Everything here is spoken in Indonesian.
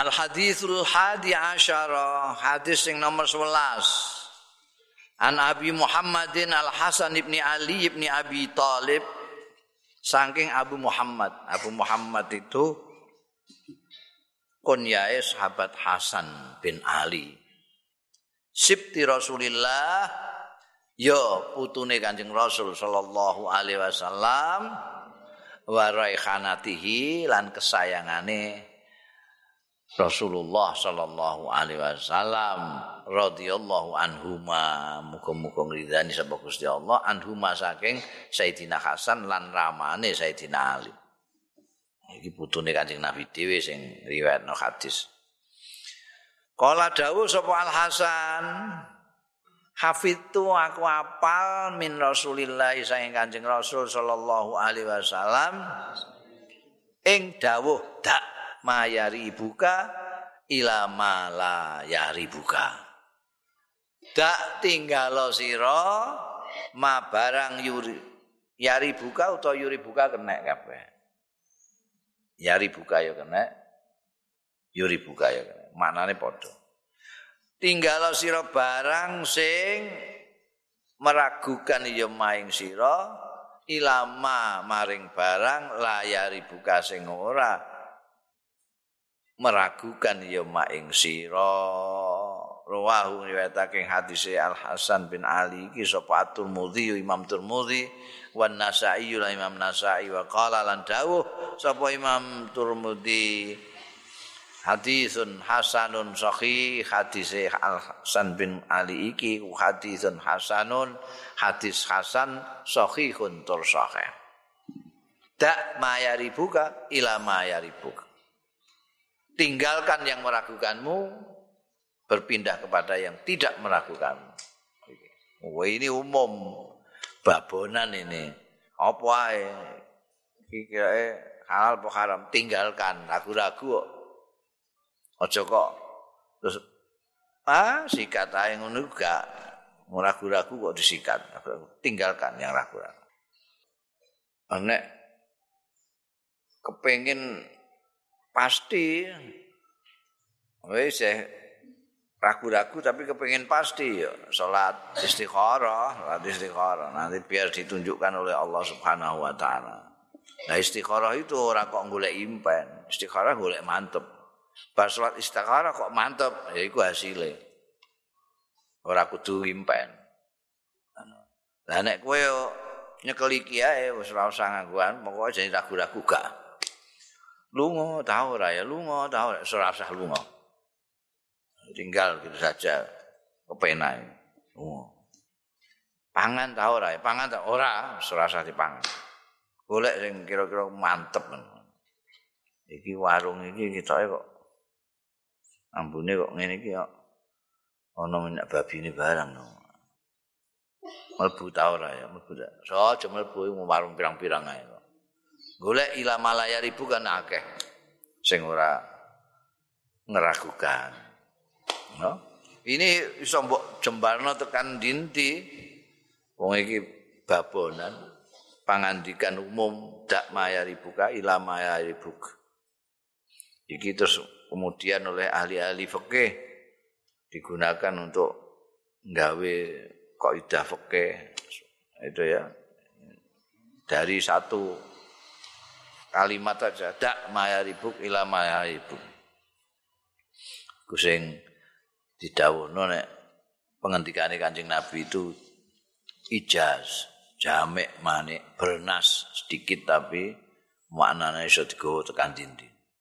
Al hadithul hadi asyara hadis yang nomor 11 An Abi Muhammadin Al Hasan ibni Ali ibni Abi Talib. Saking Abu Muhammad. Abu Muhammad itu kunyae sahabat Hasan bin Ali. Sibti Rasulillah yo putune Kanjeng Rasul sallallahu alaihi wasallam wa raikhanatihi lan kesayangane Rasulullah sallallahu alaihi wasallam radhiyallahu anhuma muga-muga ngridani sapa Gusti Allah anhuma saking Sayyidina Hasan lan ramane Sayyidina Ali. Iki putune Kanjeng Nabi dhewe sing riwayatno hadis. Kala dawuh sapa Al Hasan Hafidtu aku apal min Rasulillah saking Kanjeng Rasul sallallahu alaihi wasallam ing dawuh dak mayari buka ila mala yari buka dak tinggal sira ma barang yuri yari buka utawa yuri buka kena kabeh. Yari buka ya kena yuri buka ya kena manane padha. Tinggal sira barang sing meragukan ya maing sira ilama maring barang layari buka sing ora meragukan ya maing sira. Rawahu riwayatake hadis Al Hasan bin Ali iki sapa At-Tirmidzi Imam Tirmidzi wan Nasa'i lan Imam Nasa'i wa qala lan dawuh sapa Imam Tirmidzi hadisun hasanun sahih hadis Al Hasan bin Ali iki hadisun hasanun hadis hasan sahihun tur sahih dak mayaribuka ila mayaribuka tinggalkan yang meragukanmu berpindah kepada yang tidak meragukanmu. Wah ini umum babonan ini. Apa ae? Kira halal apa haram tinggalkan ragu-ragu kok. Aja kok terus ah sikat ae ngono gak ragu-ragu kok disikat. Tinggalkan yang ragu-ragu. Nek kepengin pasti. Wis ragu-ragu tapi kepengen pasti ya. Salat istikharah salat istikharah nanti biar ditunjukkan oleh Allah Subhanahu wa taala. Nah istikharah itu ora kok golek impen. Istikharah golek mantep. Pas salat istikharah kok mantep ya iku hasile ora kudu impen. Lah nek kowe nyekeli kiai wis ora usah ngangguan pokoke jadi ragu-ragu gak lunga tahu ora ya lunga tahu ora usah lunga tinggal gitu saja kepenak lunga pangan tahu ora ya pangan tak ora ora usah dipangan golek sing kira-kira mantep iki warung iki ketoke kok ambune kok ngene iki kok ana minyak babi ini barang no. Melbu tau ora ya, melbu tak. So, aja melbu warung pirang-pirang ae. Golek ila malaya ribu kan akeh. Sing ora ngeragukan. No? ini iso mbok jembarno tekan dinti. Wong iki babonan pangandikan umum dak maya ribuka ila maya ribuk iki terus kemudian oleh ahli-ahli fikih digunakan untuk nggawe kaidah fikih. Itu ya. Dari satu kalimat aja dak mayaribuk ila mayaribuk. Kusing didhawuhno nek pengendikane Kanjeng Nabi itu ijaz jamek manik bernas sedikit tapi maknanya iso digawa tekan dindi